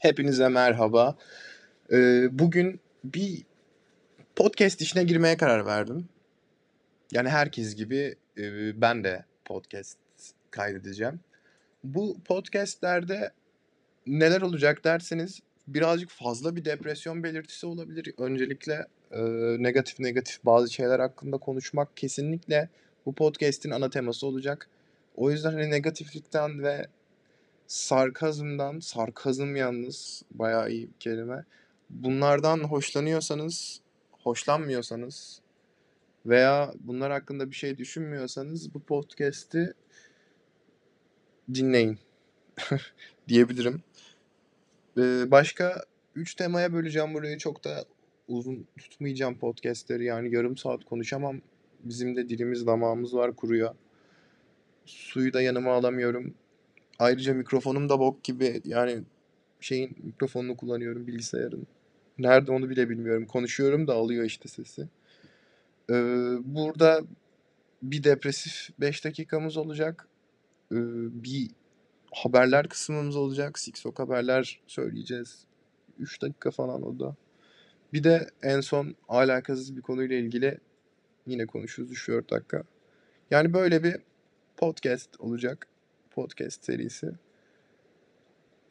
Hepinize merhaba. Ee, bugün bir podcast işine girmeye karar verdim. Yani herkes gibi e, ben de podcast kaydedeceğim. Bu podcastlerde neler olacak derseniz birazcık fazla bir depresyon belirtisi olabilir. Öncelikle e, negatif negatif bazı şeyler hakkında konuşmak kesinlikle bu podcast'in ana teması olacak. O yüzden hani negatiflikten ve sarkazmdan, sarkazm yalnız bayağı iyi bir kelime. Bunlardan hoşlanıyorsanız, hoşlanmıyorsanız veya bunlar hakkında bir şey düşünmüyorsanız bu podcast'i dinleyin diyebilirim. Ee, başka 3 temaya böleceğim burayı çok da uzun tutmayacağım podcastleri yani yarım saat konuşamam. Bizim de dilimiz damağımız var kuruyor. Suyu da yanıma alamıyorum. Ayrıca mikrofonum da bok gibi yani şeyin mikrofonunu kullanıyorum bilgisayarın. Nerede onu bile bilmiyorum. Konuşuyorum da alıyor işte sesi. Ee, burada bir depresif 5 dakikamız olacak. Ee, bir haberler kısmımız olacak. Siksok haberler söyleyeceğiz. 3 dakika falan o da. Bir de en son alakasız bir konuyla ilgili yine konuşuruz 3-4 dakika. Yani böyle bir podcast olacak. Podcast serisi.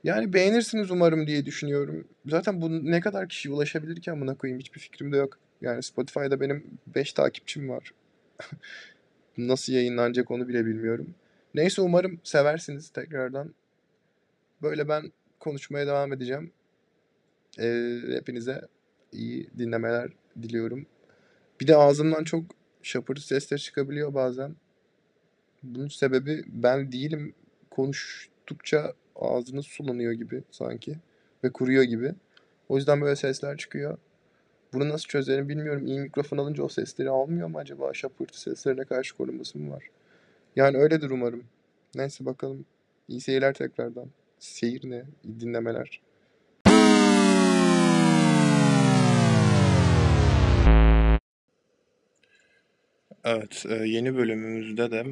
Yani beğenirsiniz umarım diye düşünüyorum. Zaten bu ne kadar kişiye ulaşabilir ki amına koyayım hiçbir fikrim de yok. Yani Spotify'da benim 5 takipçim var. Nasıl yayınlanacak onu bile bilmiyorum. Neyse umarım seversiniz tekrardan. Böyle ben konuşmaya devam edeceğim. Ee, hepinize iyi dinlemeler diliyorum. Bir de ağzımdan çok şapırtı sesler çıkabiliyor bazen. Bunun sebebi ben değilim. Konuştukça ağzınız sulanıyor gibi sanki ve kuruyor gibi. O yüzden böyle sesler çıkıyor. Bunu nasıl çözerim bilmiyorum. İyi mikrofon alınca o sesleri almıyor mu acaba? Şapırtı seslerine karşı korunması mı var? Yani öyledir umarım. Neyse bakalım. İyi seyirler tekrardan. Seyir ne? Dinlemeler. Evet, yeni bölümümüzde de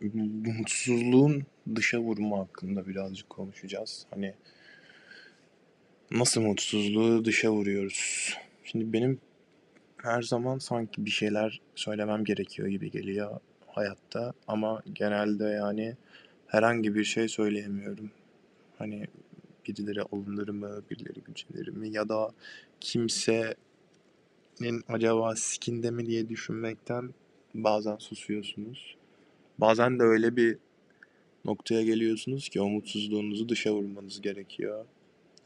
mutsuzluğun dışa vurma hakkında birazcık konuşacağız. Hani nasıl mutsuzluğu dışa vuruyoruz? Şimdi benim her zaman sanki bir şeyler söylemem gerekiyor gibi geliyor hayatta ama genelde yani herhangi bir şey söyleyemiyorum. Hani birileri alınır mı, birileri gücenir mi ya da kimsenin acaba sikinde mi diye düşünmekten bazen susuyorsunuz. Bazen de öyle bir noktaya geliyorsunuz ki o mutsuzluğunuzu dışa vurmanız gerekiyor.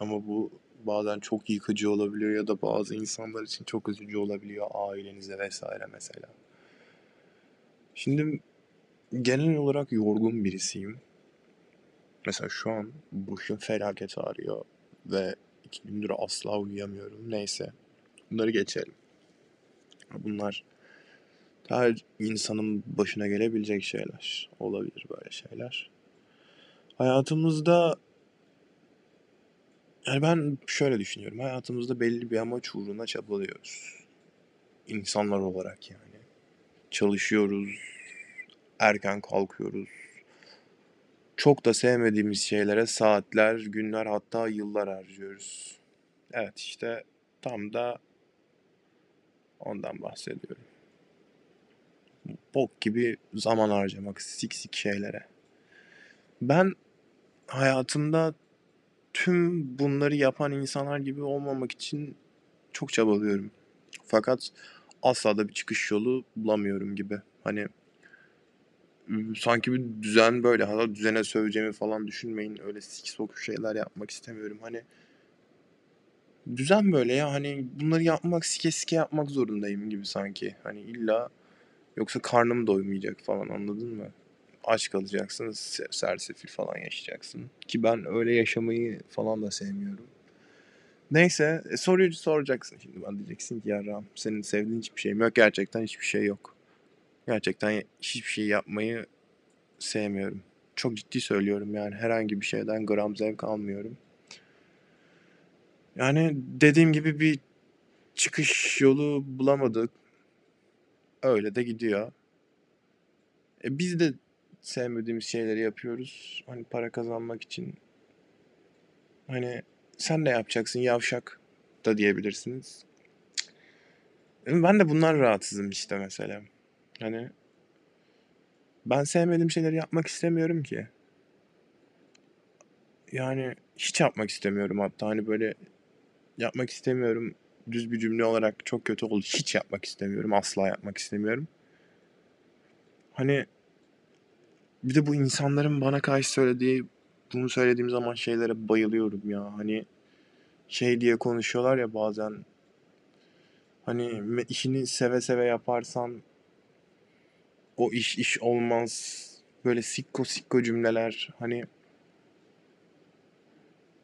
Ama bu bazen çok yıkıcı olabiliyor ya da bazı insanlar için çok üzücü olabiliyor ailenize vesaire mesela. Şimdi genel olarak yorgun birisiyim. Mesela şu an başım felaket ağrıyor ve iki gündür asla uyuyamıyorum. Neyse bunları geçelim. Bunlar her insanın başına gelebilecek şeyler. Olabilir böyle şeyler. Hayatımızda yani ben şöyle düşünüyorum. Hayatımızda belli bir amaç uğruna çabalıyoruz. İnsanlar olarak yani. Çalışıyoruz. Erken kalkıyoruz. Çok da sevmediğimiz şeylere saatler, günler hatta yıllar harcıyoruz. Evet işte tam da ondan bahsediyorum bok gibi zaman harcamak sik sik şeylere. Ben hayatımda tüm bunları yapan insanlar gibi olmamak için çok çabalıyorum. Fakat asla da bir çıkış yolu bulamıyorum gibi. Hani sanki bir düzen böyle. Hatta düzene söveceğimi falan düşünmeyin. Öyle sik sok şeyler yapmak istemiyorum. Hani düzen böyle ya. Hani bunları yapmak sike sike yapmak zorundayım gibi sanki. Hani illa Yoksa karnım doymayacak falan anladın mı? Aç kalacaksın, sersefil falan yaşayacaksın. Ki ben öyle yaşamayı falan da sevmiyorum. Neyse e, soruyu soracaksın şimdi ben diyeceksin ki ya Ram senin sevdiğin hiçbir şey mi yok? Gerçekten hiçbir şey yok. Gerçekten hiçbir şey yapmayı sevmiyorum. Çok ciddi söylüyorum yani herhangi bir şeyden gram zevk almıyorum. Yani dediğim gibi bir çıkış yolu bulamadık. Öyle de gidiyor. E biz de sevmediğimiz şeyleri yapıyoruz. Hani para kazanmak için. Hani sen ne yapacaksın yavşak da diyebilirsiniz. Ben de bunlar rahatsızım işte mesela. Hani ben sevmediğim şeyleri yapmak istemiyorum ki. Yani hiç yapmak istemiyorum hatta hani böyle yapmak istemiyorum düz bir cümle olarak çok kötü oldu. Hiç yapmak istemiyorum. Asla yapmak istemiyorum. Hani bir de bu insanların bana karşı söylediği bunu söylediğim zaman şeylere bayılıyorum ya. Hani şey diye konuşuyorlar ya bazen hani işini seve seve yaparsan o iş iş olmaz. Böyle sikko sikko cümleler hani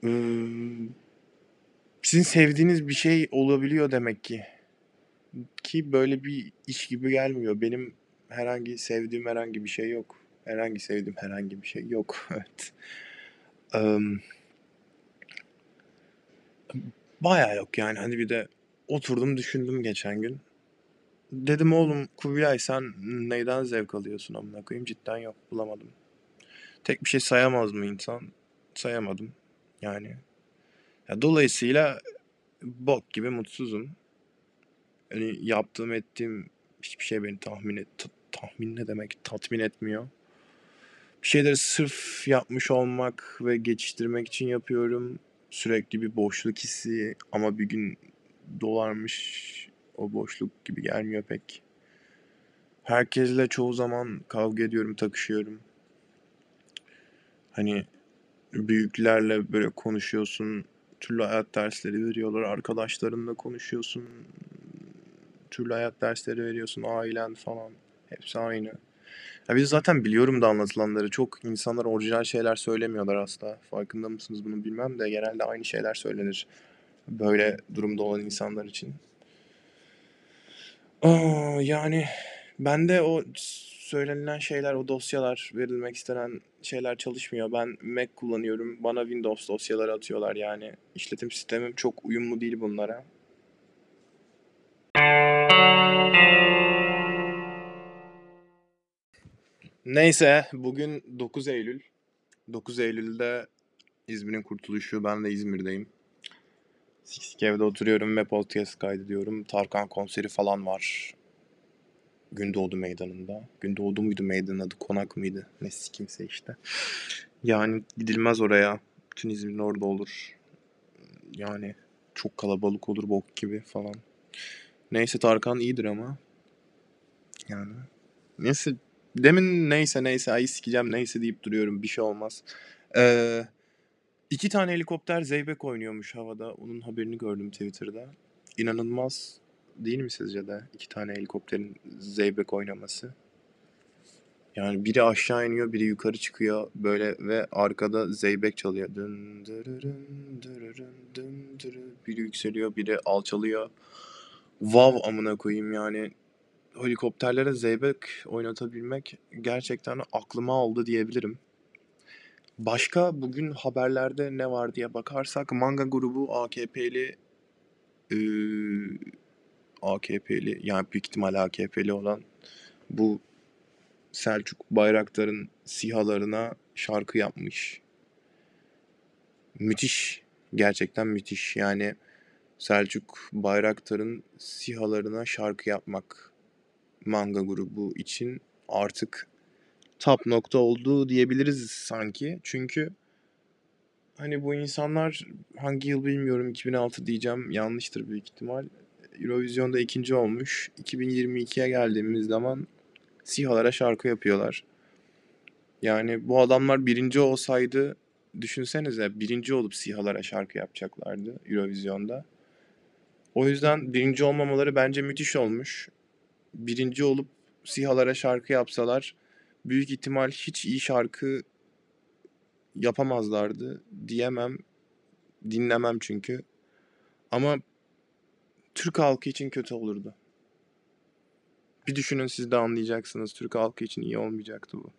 ıı, sizin sevdiğiniz bir şey olabiliyor demek ki. Ki böyle bir iş gibi gelmiyor. Benim herhangi sevdiğim herhangi bir şey yok. Herhangi sevdiğim herhangi bir şey yok. Evet. Emm bayağı yok yani. Hani bir de oturdum düşündüm geçen gün. Dedim oğlum Kubilay sen neyden zevk alıyorsun amına koyayım? Cidden yok bulamadım. Tek bir şey sayamaz mı insan? Sayamadım. Yani. Ya dolayısıyla bok gibi mutsuzum. Hani yaptığım ettiğim hiçbir şey beni tahmin et tahmin ne demek tatmin etmiyor. Bir şeyleri sırf yapmış olmak ve geçiştirmek için yapıyorum. Sürekli bir boşluk hissi ama bir gün dolarmış o boşluk gibi gelmiyor pek. Herkesle çoğu zaman kavga ediyorum, takışıyorum. Hani büyüklerle böyle konuşuyorsun. Türlü hayat dersleri veriyorlar. Arkadaşlarınla konuşuyorsun. Türlü hayat dersleri veriyorsun. Ailen falan. Hepsi aynı. Ya biz zaten biliyorum da anlatılanları. Çok insanlar orijinal şeyler söylemiyorlar asla. Farkında mısınız bunu bilmem de genelde aynı şeyler söylenir. Böyle durumda olan insanlar için. Aa, yani bende o söylenilen şeyler, o dosyalar, verilmek istenen şeyler çalışmıyor. Ben Mac kullanıyorum. Bana Windows dosyaları atıyorlar yani. İşletim sistemim çok uyumlu değil bunlara. Neyse bugün 9 Eylül. 9 Eylül'de İzmir'in kurtuluşu. Ben de İzmir'deyim. Siksik evde oturuyorum ve podcast kaydediyorum. Tarkan konseri falan var. Gündoğdu Meydanı'nda. Gündoğdu muydu meydanın adı? Konak mıydı? Ne kimse işte. Yani gidilmez oraya. Bütün İzmir'in orada olur. Yani çok kalabalık olur bok gibi falan. Neyse Tarkan iyidir ama. Yani. Neyse demin neyse neyse ayı sikeceğim neyse deyip duruyorum bir şey olmaz. Ee, iki tane helikopter zeybek oynuyormuş havada. Onun haberini gördüm Twitter'da. İnanılmaz değil mi sizce de iki tane helikopterin zeybek oynaması? Yani biri aşağı iniyor, biri yukarı çıkıyor böyle ve arkada zeybek çalıyor. Dın dırırın dırırın dın dırı. Biri yükseliyor, biri alçalıyor. Wow amına koyayım yani. Helikopterlere zeybek oynatabilmek gerçekten aklıma aldı diyebilirim. Başka bugün haberlerde ne var diye bakarsak Manga grubu AKP'li ııı, AKP'li yani büyük ihtimal AKP'li olan bu Selçuk Bayraktar'ın sihalarına şarkı yapmış. Müthiş. Gerçekten müthiş. Yani Selçuk Bayraktar'ın sihalarına şarkı yapmak manga grubu için artık top nokta oldu diyebiliriz sanki. Çünkü hani bu insanlar hangi yıl bilmiyorum 2006 diyeceğim yanlıştır büyük ihtimal. Eurovision'da ikinci olmuş. 2022'ye geldiğimiz zaman SİHA'lara şarkı yapıyorlar. Yani bu adamlar birinci olsaydı düşünsenize birinci olup SİHA'lara şarkı yapacaklardı Eurovision'da. O yüzden birinci olmamaları bence müthiş olmuş. Birinci olup SİHA'lara şarkı yapsalar büyük ihtimal hiç iyi şarkı yapamazlardı diyemem. Dinlemem çünkü. Ama Türk halkı için kötü olurdu. Bir düşünün siz de anlayacaksınız. Türk halkı için iyi olmayacaktı bu.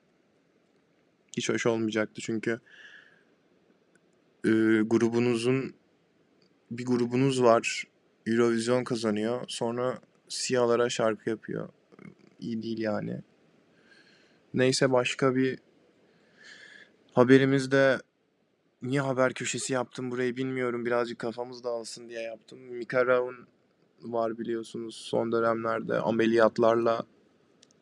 Hiç hoş olmayacaktı çünkü e, grubunuzun bir grubunuz var. Eurovision kazanıyor. Sonra siyahlara şarkı yapıyor. İyi değil yani. Neyse başka bir haberimizde niye haber köşesi yaptım burayı bilmiyorum. Birazcık kafamız dağılsın diye yaptım. Mika Raun var biliyorsunuz son dönemlerde ameliyatlarla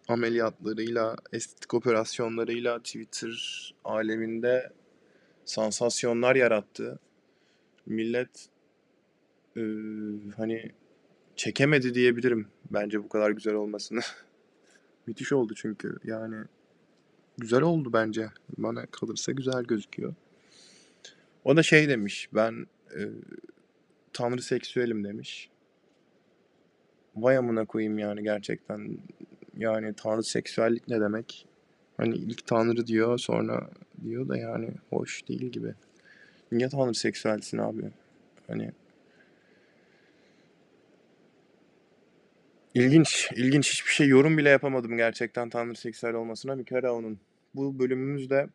ameliyatlarıyla, estetik operasyonlarıyla Twitter aleminde sansasyonlar yarattı. Millet e, hani çekemedi diyebilirim bence bu kadar güzel olmasını. Müthiş oldu çünkü yani güzel oldu bence. Bana kalırsa güzel gözüküyor. O da şey demiş ben e, tanrı seksüelim demiş. Vay amına koyayım yani gerçekten. Yani tanrı seksüellik ne demek? Hani ilk tanrı diyor sonra diyor da yani hoş değil gibi. Niye tanrı seksüelsin abi? Hani İlginç, ilginç hiçbir şey yorum bile yapamadım gerçekten tanrı seksüel olmasına. Mika onun. Bu bölümümüzde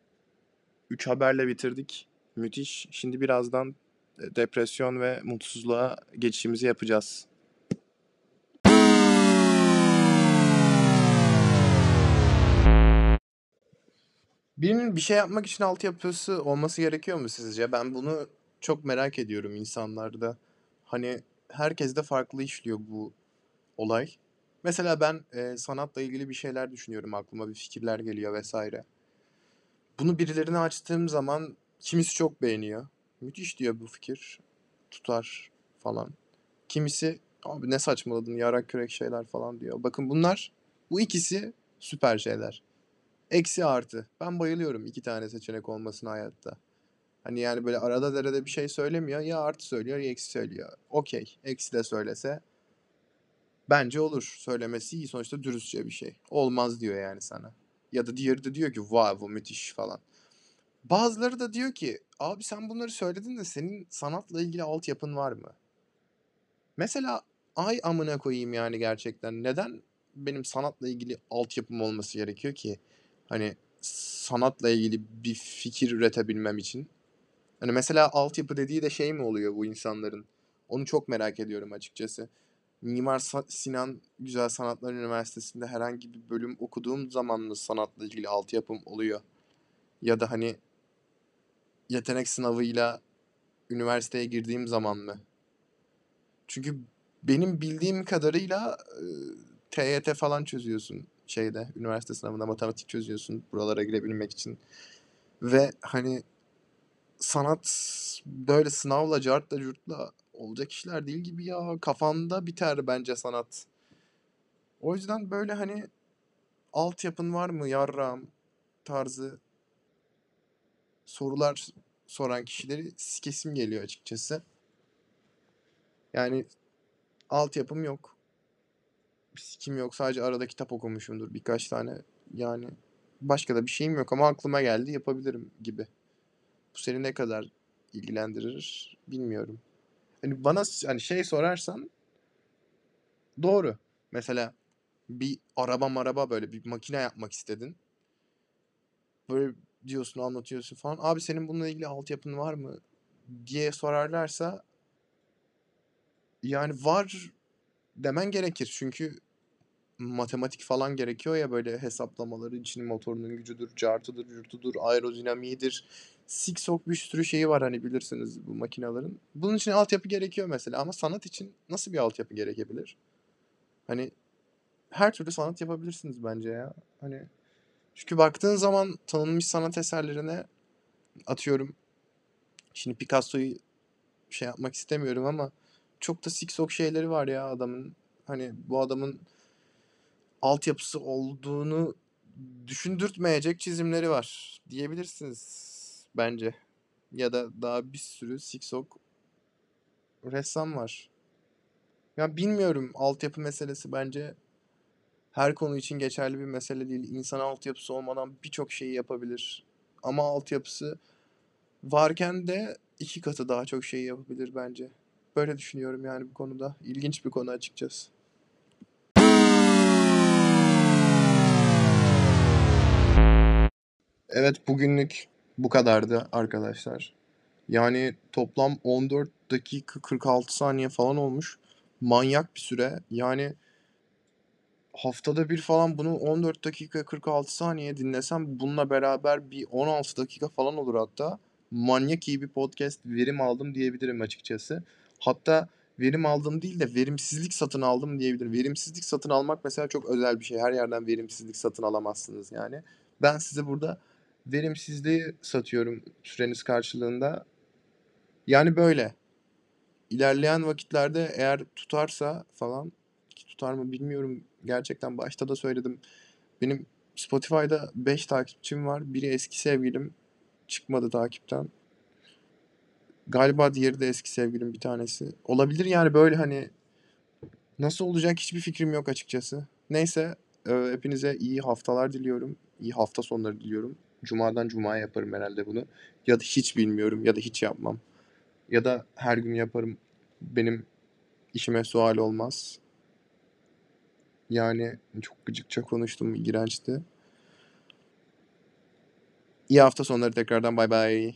3 haberle bitirdik. Müthiş. Şimdi birazdan e, depresyon ve mutsuzluğa geçişimizi yapacağız. Birinin bir şey yapmak için altyapısı olması gerekiyor mu sizce? Ben bunu çok merak ediyorum insanlarda. Hani herkes de farklı işliyor bu olay. Mesela ben e, sanatla ilgili bir şeyler düşünüyorum aklıma bir fikirler geliyor vesaire. Bunu birilerine açtığım zaman kimisi çok beğeniyor. Müthiş diyor bu fikir. Tutar falan. Kimisi abi ne saçmaladın yarak kürek şeyler falan diyor. Bakın bunlar bu ikisi süper şeyler. Eksi artı. Ben bayılıyorum iki tane seçenek olmasına hayatta. Hani yani böyle arada derede bir şey söylemiyor. Ya artı söylüyor ya eksi söylüyor. Okey. Eksi de söylese bence olur. Söylemesi iyi. Sonuçta dürüstçe bir şey. Olmaz diyor yani sana. Ya da diğeri de diyor ki vay bu müthiş falan. Bazıları da diyor ki abi sen bunları söyledin de senin sanatla ilgili altyapın var mı? Mesela ay amına koyayım yani gerçekten. Neden benim sanatla ilgili altyapım olması gerekiyor ki? Hani sanatla ilgili bir fikir üretebilmem için. Hani mesela altyapı dediği de şey mi oluyor bu insanların? Onu çok merak ediyorum açıkçası. Mimar Sinan Güzel Sanatlar Üniversitesi'nde herhangi bir bölüm okuduğum zaman mı sanatla ilgili altyapım oluyor? Ya da hani yetenek sınavıyla üniversiteye girdiğim zaman mı? Çünkü benim bildiğim kadarıyla e, TYT falan çözüyorsun şeyde üniversite sınavında matematik çözüyorsun buralara girebilmek için. Ve hani sanat böyle sınavla cartla curtla olacak işler değil gibi ya. Kafanda biter bence sanat. O yüzden böyle hani altyapın var mı yarram tarzı sorular soran kişileri kesim geliyor açıkçası. Yani altyapım yok. Sikim yok. Sadece arada kitap okumuşumdur birkaç tane. Yani başka da bir şeyim yok ama aklıma geldi yapabilirim gibi. Bu seni ne kadar ilgilendirir bilmiyorum. Hani bana hani şey sorarsan doğru. Mesela bir araba maraba böyle bir makine yapmak istedin. Böyle diyorsun anlatıyorsun falan. Abi senin bununla ilgili altyapın var mı? diye sorarlarsa yani var demen gerekir. Çünkü matematik falan gerekiyor ya böyle hesaplamaları için motorunun gücüdür, cartıdır, yurtudur, aerodinamiğidir. Siksok bir sürü şeyi var hani bilirsiniz bu makinelerin. Bunun için altyapı gerekiyor mesela ama sanat için nasıl bir altyapı gerekebilir? Hani her türlü sanat yapabilirsiniz bence ya. Hani çünkü baktığın zaman tanınmış sanat eserlerine atıyorum. Şimdi Picasso'yu şey yapmak istemiyorum ama çok da siksok şeyleri var ya adamın. Hani bu adamın altyapısı olduğunu düşündürtmeyecek çizimleri var diyebilirsiniz bence. Ya da daha bir sürü siksok ressam var. Ya bilmiyorum altyapı meselesi bence her konu için geçerli bir mesele değil. İnsan altyapısı olmadan birçok şeyi yapabilir. Ama altyapısı varken de iki katı daha çok şey yapabilir bence. Böyle düşünüyorum yani bu konuda. İlginç bir konu açıkçası. Evet bugünlük bu kadardı arkadaşlar. Yani toplam 14 dakika 46 saniye falan olmuş. Manyak bir süre. Yani haftada bir falan bunu 14 dakika 46 saniye dinlesem bununla beraber bir 16 dakika falan olur hatta. manyak iyi bir podcast verim aldım diyebilirim açıkçası. Hatta verim aldım değil de verimsizlik satın aldım diyebilirim. Verimsizlik satın almak mesela çok özel bir şey. Her yerden verimsizlik satın alamazsınız yani. Ben size burada verimsizliği satıyorum süreniz karşılığında. Yani böyle. İlerleyen vakitlerde eğer tutarsa falan ki tutar mı bilmiyorum. Gerçekten başta da söyledim. Benim Spotify'da 5 takipçim var. Biri eski sevgilim. Çıkmadı takipten. Galiba diğeri de eski sevgilim bir tanesi. Olabilir yani böyle hani nasıl olacak hiçbir fikrim yok açıkçası. Neyse e, hepinize iyi haftalar diliyorum. İyi hafta sonları diliyorum. Cuma'dan Cuma'ya yaparım herhalde bunu. Ya da hiç bilmiyorum ya da hiç yapmam. Ya da her gün yaparım. Benim işime sual olmaz. Yani çok gıcıkça konuştum, iğrençti. İyi hafta sonları tekrardan bay bay.